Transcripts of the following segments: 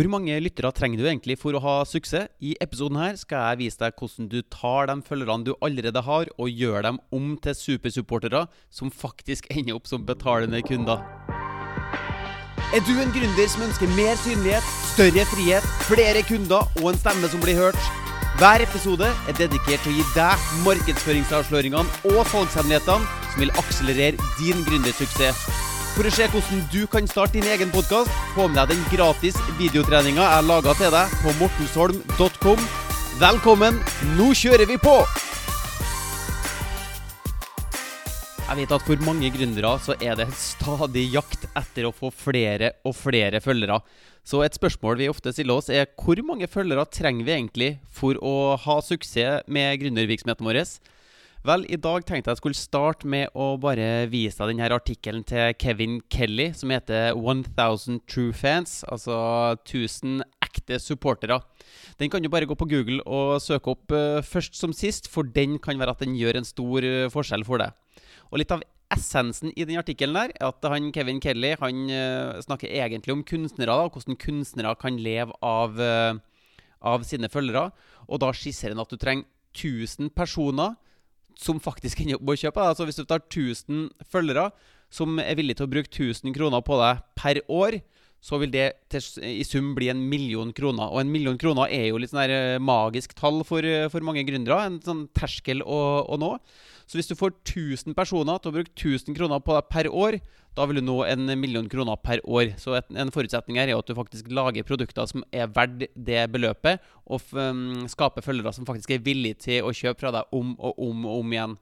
Hvor mange lyttere trenger du egentlig for å ha suksess? I episoden her skal jeg vise deg hvordan du tar de følgerne du allerede har, og gjør dem om til supersupportere som faktisk ender opp som betalende kunder. Er du en gründer som ønsker mer synlighet, større frihet, flere kunder og en stemme som blir hørt? Hver episode er dedikert til å gi deg markedsføringsavsløringene og salgshemmelighetene som vil akselerere din gründersuksess. For å se hvordan du kan starte din egen podkast, få med deg den gratis videotreninga jeg laga til deg på mortensholm.com. Velkommen, nå kjører vi på! Jeg vet at for mange gründere så er det stadig jakt etter å få flere og flere følgere. Så et spørsmål vi ofte stiller oss, er hvor mange følgere trenger vi egentlig for å ha suksess med gründervirksomheten vår? Vel, i dag tenkte jeg skulle starte med å bare vise deg denne artikkelen til Kevin Kelly, som heter 1000 True Fans, altså 1000 ekte supportere. Den kan du bare gå på Google og søke opp uh, først som sist, for den kan være at den gjør en stor uh, forskjell for deg. Og litt av essensen i den artikkelen er at han, Kevin Kelly han uh, snakker egentlig om kunstnere, da, hvordan kunstnere kan leve av, av sine følgere. Og da skisserer han at du trenger 1000 personer som faktisk ender opp med å kjøpe. Altså Hvis du tar 1000 følgere som er villige til å bruke 1000 kroner på deg per år, så vil det til, i sum bli en million kroner. Og en million kroner er jo litt sånn eh, magisk tall for, eh, for mange gründere. En sånn terskel å, å, nå. Så hvis du får 1000 personer til å bruke 1000 kroner på deg per år, da vil du nå en million kroner per år. Så en forutsetning her er at du faktisk lager produkter som er verdt det beløpet, og um, skaper følgere som faktisk er villige til å kjøpe fra deg om og om og om igjen.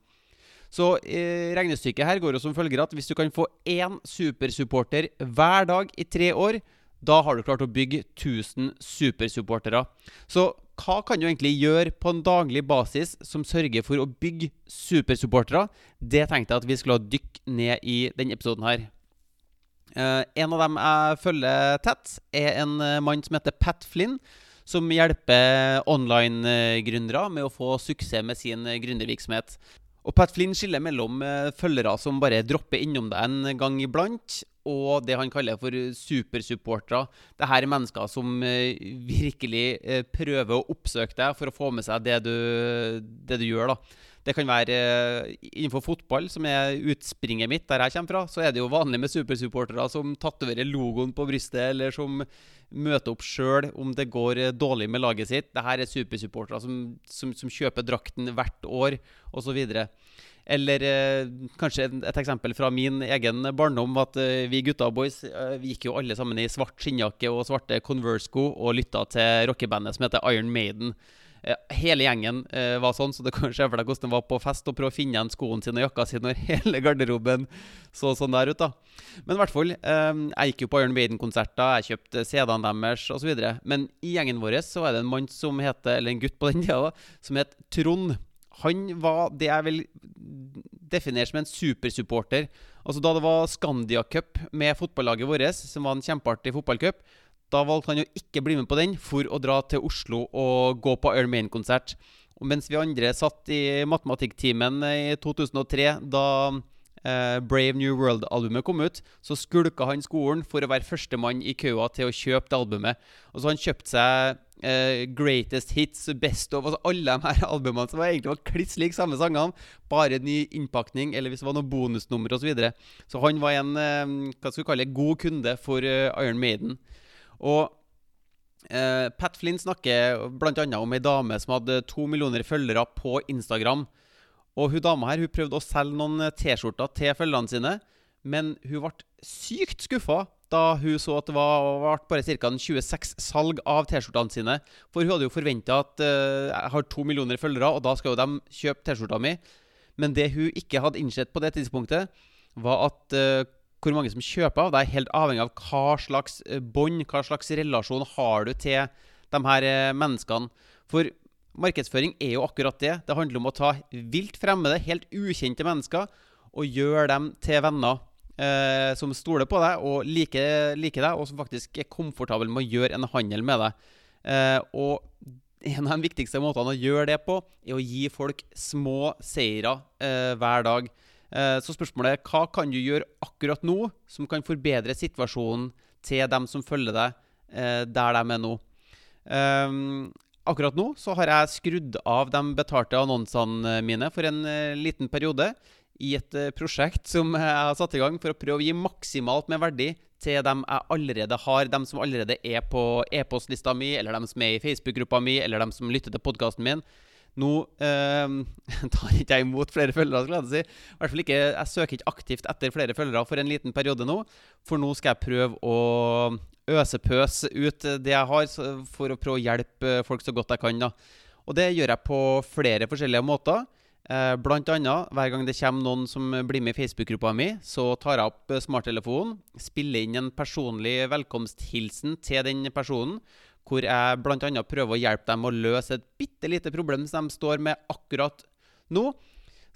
Så eh, regnestykket her går jo som følger at hvis du kan få én supersupporter hver dag i tre år, da har du klart å bygge 1000 supersupportere. Så hva kan du egentlig gjøre på en daglig basis som sørger for å bygge supersupportere? Det tenkte jeg at vi skulle dykke ned i denne episoden her. Uh, en av dem jeg følger tett, er en uh, mann som heter Pat Flynn. Som hjelper online-gründere med å få suksess med sin gründervirksomhet. Og Pat Flynn skiller mellom følgere som bare dropper innom deg en gang iblant, og det han kaller for supersupportere. Dette er mennesker som eh, virkelig eh, prøver å oppsøke deg for å få med seg det du, det du gjør. da. Det kan være eh, innenfor fotball, som er utspringet mitt, der jeg kommer fra. Så er det jo vanlig med supersupportere som tatoverer logoen på brystet, eller som møter opp sjøl om det går dårlig med laget sitt. Dette er supersupportere som, som, som kjøper drakten hvert år, osv. Eller eh, kanskje et, eksempel fra min egen barndom. At eh, vi gutta boys eh, vi gikk jo alle sammen i svart skinnjakke og svarte Converse-sko og lytta til rockebandet som heter Iron Maiden. Eh, hele gjengen eh, var sånn, så du kan se for deg hvordan det var på fest og prøve å finne igjen skoene sine og jakka si når hele garderoben så sånn der ut. da Men i hvert fall, eh, jeg gikk jo på Iron Maiden-konserter, jeg kjøpte CD-ene deres osv. Men i gjengen vår så er det en mann som heter, eller en gutt på den tida, som het Trond. Han var det jeg vil definere som en supersupporter. Altså Da det var Scandia Cup med fotballaget vårt, som var en kjempeartig fotballcup, da valgte han å ikke bli med på den for å dra til Oslo og gå på Iron Main-konsert. Og Mens vi andre satt i matematikktimen i 2003, da eh, Brave New World-albumet kom ut, så skulka han skolen for å være førstemann i køa til å kjøpe det albumet. Og så han kjøpte seg eh, Greatest Hits, Best of altså Alle de her albumene som egentlig var kliss like samme sangene, bare ny innpakning, eller hvis det var noe bonusnummer osv. Så, videre. så han var en eh, hva skal vi kalle god kunde for eh, Iron Maiden. Og eh, Pat Flynn snakker bl.a. om ei dame som hadde to millioner følgere på Instagram. Og hun dama her hun prøvde å selge noen eh, T-skjorter til følgerne sine, men hun ble sykt skuffa da hun så at det var bare ca. 26 salg av T-skjortene sine. For hun hadde jo forventa at uh, jeg har to millioner følgere, og da skal jo de kjøpe T-skjorta mi. Men det hun ikke hadde innsett på det tidspunktet, var at uh, hvor mange som kjøper av deg, er helt avhengig av hva slags bånd, hva slags relasjon har du til de her menneskene. For Markedsføring er jo akkurat det. Det handler om å ta vilt fremmede, helt ukjente mennesker og gjøre dem til venner eh, som stoler på deg og liker, liker, deg, og som faktisk er komfortable med å gjøre en handel med deg. Eh, og en av de viktigste måtene å gjøre det på, er å gi folk små seire eh, hver dag. Eh, så spørsmålet er hva kan du gjøre akkurat nå som kan forbedre situasjonen til dem som følger deg eh, der de er nå. Um, akkurat nå så har jeg skrudd av de betalte annonsene mine for en uh, liten periode i et uh, prosjekt som jeg har satt i gang for å prøve å gi maksimalt med verdi til dem jeg allerede har, dem som allerede er på e-postlista mi, eller dem som er i Facebook-gruppa mi, eller dem som lytter til podkasten min. Nå eh, tar ikke jeg imot flere følgere, skal jeg si. I hvert fall ikke, Jeg søker ikke aktivt etter flere følgere for en liten periode nå. For nå skal jeg prøve å øsepøse ut det jeg har, for å prøve å hjelpe folk så godt jeg kan. da. Og det gjør jeg på flere forskjellige måter. Eh, blant annet, hver gang det kommer noen som blir med i Facebook-gruppa mi, så tar jeg opp smarttelefonen, spiller inn en personlig velkomsthilsen til den personen hvor jeg bl.a. prøver å hjelpe dem å løse et bitte lite problem som de står med akkurat nå.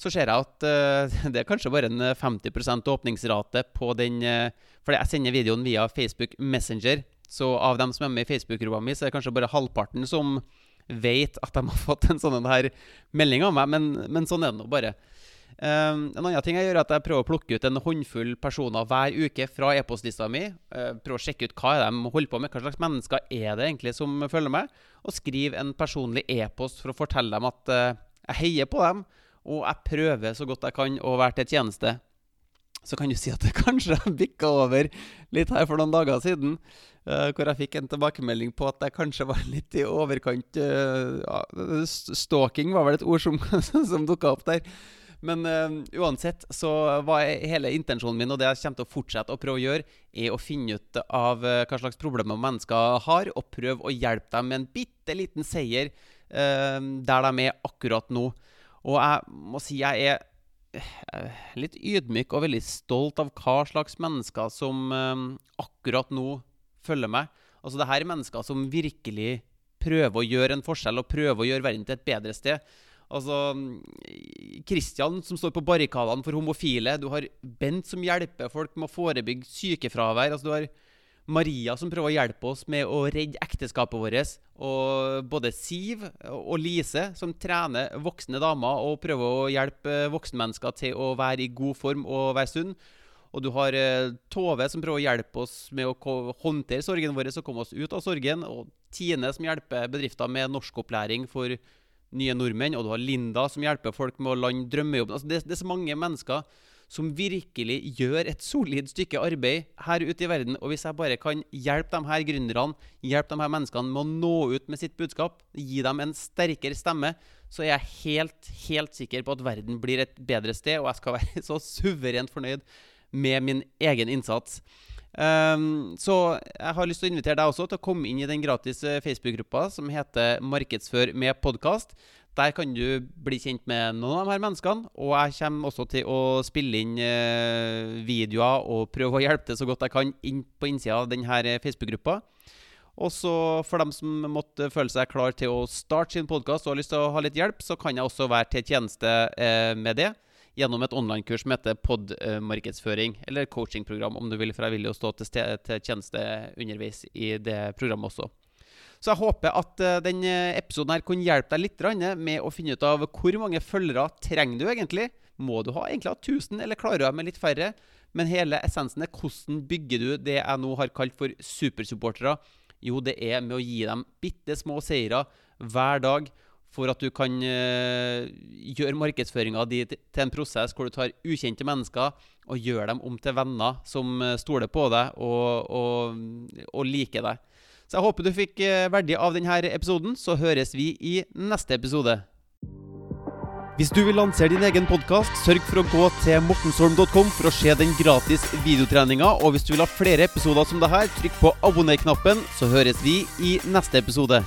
Så ser jeg at uh, det er kanskje bare en 50% åpningsrate på den uh, Fordi jeg sender videoen via Facebook Messenger. Så av dem som er med i Facebook-gruppa mi, så er det kanskje bare halvparten som vet at de har fått en sånn melding av meg. Men, men sånn er det nå bare. Uh, en annen ting jeg gjør, er at jeg prøver å plukke ut en håndfull personer hver uke fra e-postlista mi. Uh, prøver å sjekke ut hva de holder på med, hva slags mennesker er det egentlig som følger meg. Og skrive en personlig e-post for å fortelle dem at uh, jeg heier på dem, og jeg prøver så godt jeg kan å være til tjeneste. Så kan du si at det kanskje bikka over litt her for noen dager siden. hvor jeg fikk en tilbakemelding på at jeg kanskje var litt i overkant Stalking var vel et ord som, som dukka opp der. Men uh, uansett så var hele intensjonen min, og det jeg kommer til å fortsette å prøve å gjøre, er å finne ut av uh, hva slags problemer mennesker har, og prøve å hjelpe dem med en bitte liten seier uh, der de er akkurat nå. Og jeg må si jeg er litt ydmyk og veldig stolt av hva slags mennesker som akkurat nå følger meg. Altså, det her er mennesker som virkelig prøver å gjøre en forskjell og prøver å gjøre verden til et bedre sted. Altså Kristian som står på barrikadene for homofile. Du har Bent som hjelper folk med å forebygge sykefravær. Altså, du har Maria som prøver å hjelpe oss med å redde ekteskapet vårt. Og både Siv og Lise som trener voksne damer og prøver å hjelpe voksenmennesker til å være i god form og være sunn. Og du har eh, Tove som prøver å hjelpe oss med å håndtere sorgen vår og komme oss ut av sorgen. Og Tine som hjelper bedrifter med norskopplæring for nye nordmenn, og du har Linda som hjelper folk med å lande drømmejobben. Altså, det, det, er så mange mennesker som virkelig gjør et solid stykke arbeid her ute i verden. Og hvis jeg bare kan hjelpe de her gründerne, hjelpe de her menneskene med å nå ut med sitt budskap, gi dem en sterkere stemme, så er jeg helt, helt sikker på at verden blir et bedre sted, og jeg skal være så suverent fornøyd med min egen innsats. Um, så jeg har lyst til å invitere deg også til å komme inn i den gratis eh, Facebook-gruppa som heter 'Markedsfør med podkast'. Der kan du bli kjent med noen av de her menneskene. Og jeg kommer også til å spille inn uh, videoer og prøve å hjelpe til så godt jeg kan inn på innsida av denne eh, Facebook-gruppa. Og så for dem som måtte føle seg klar til å starte sin podkast og har lyst til å ha litt hjelp, så kan jeg også være til tjeneste uh, med det gjennom et online-kurs som heter POD-markedsføring, eller coachingprogram, om du vil, for jeg vil jo stå til, til tjeneste underveis i det programmet også. Så jeg håper at uh, denne episoden her kunne hjelpe deg litt med å finne ut av hvor mange følgere trenger du egentlig. Må du ha egentlig ha 1000, eller klarer du deg med litt færre? Men hele essensen er hvordan bygger du det jeg nå har kalt for supersupportere? Jo, det er med å gi dem bitte små seire hver dag for at du kan uh, gjøre markedsføringa di til en prosess hvor du tar ukjente mennesker og gjør dem om til venner som stoler på deg og, og, og, liker deg. Så jeg håper du fikk uh, verdi av denne episoden. Så høres vi i neste episode. Hvis du vil lansere din egen podkast, sørg for å gå til mortensholm.com for å se den gratis videotreninga. Og hvis du vil ha flere episoder som dette, trykk på abonner-knappen, så høres vi i neste episode.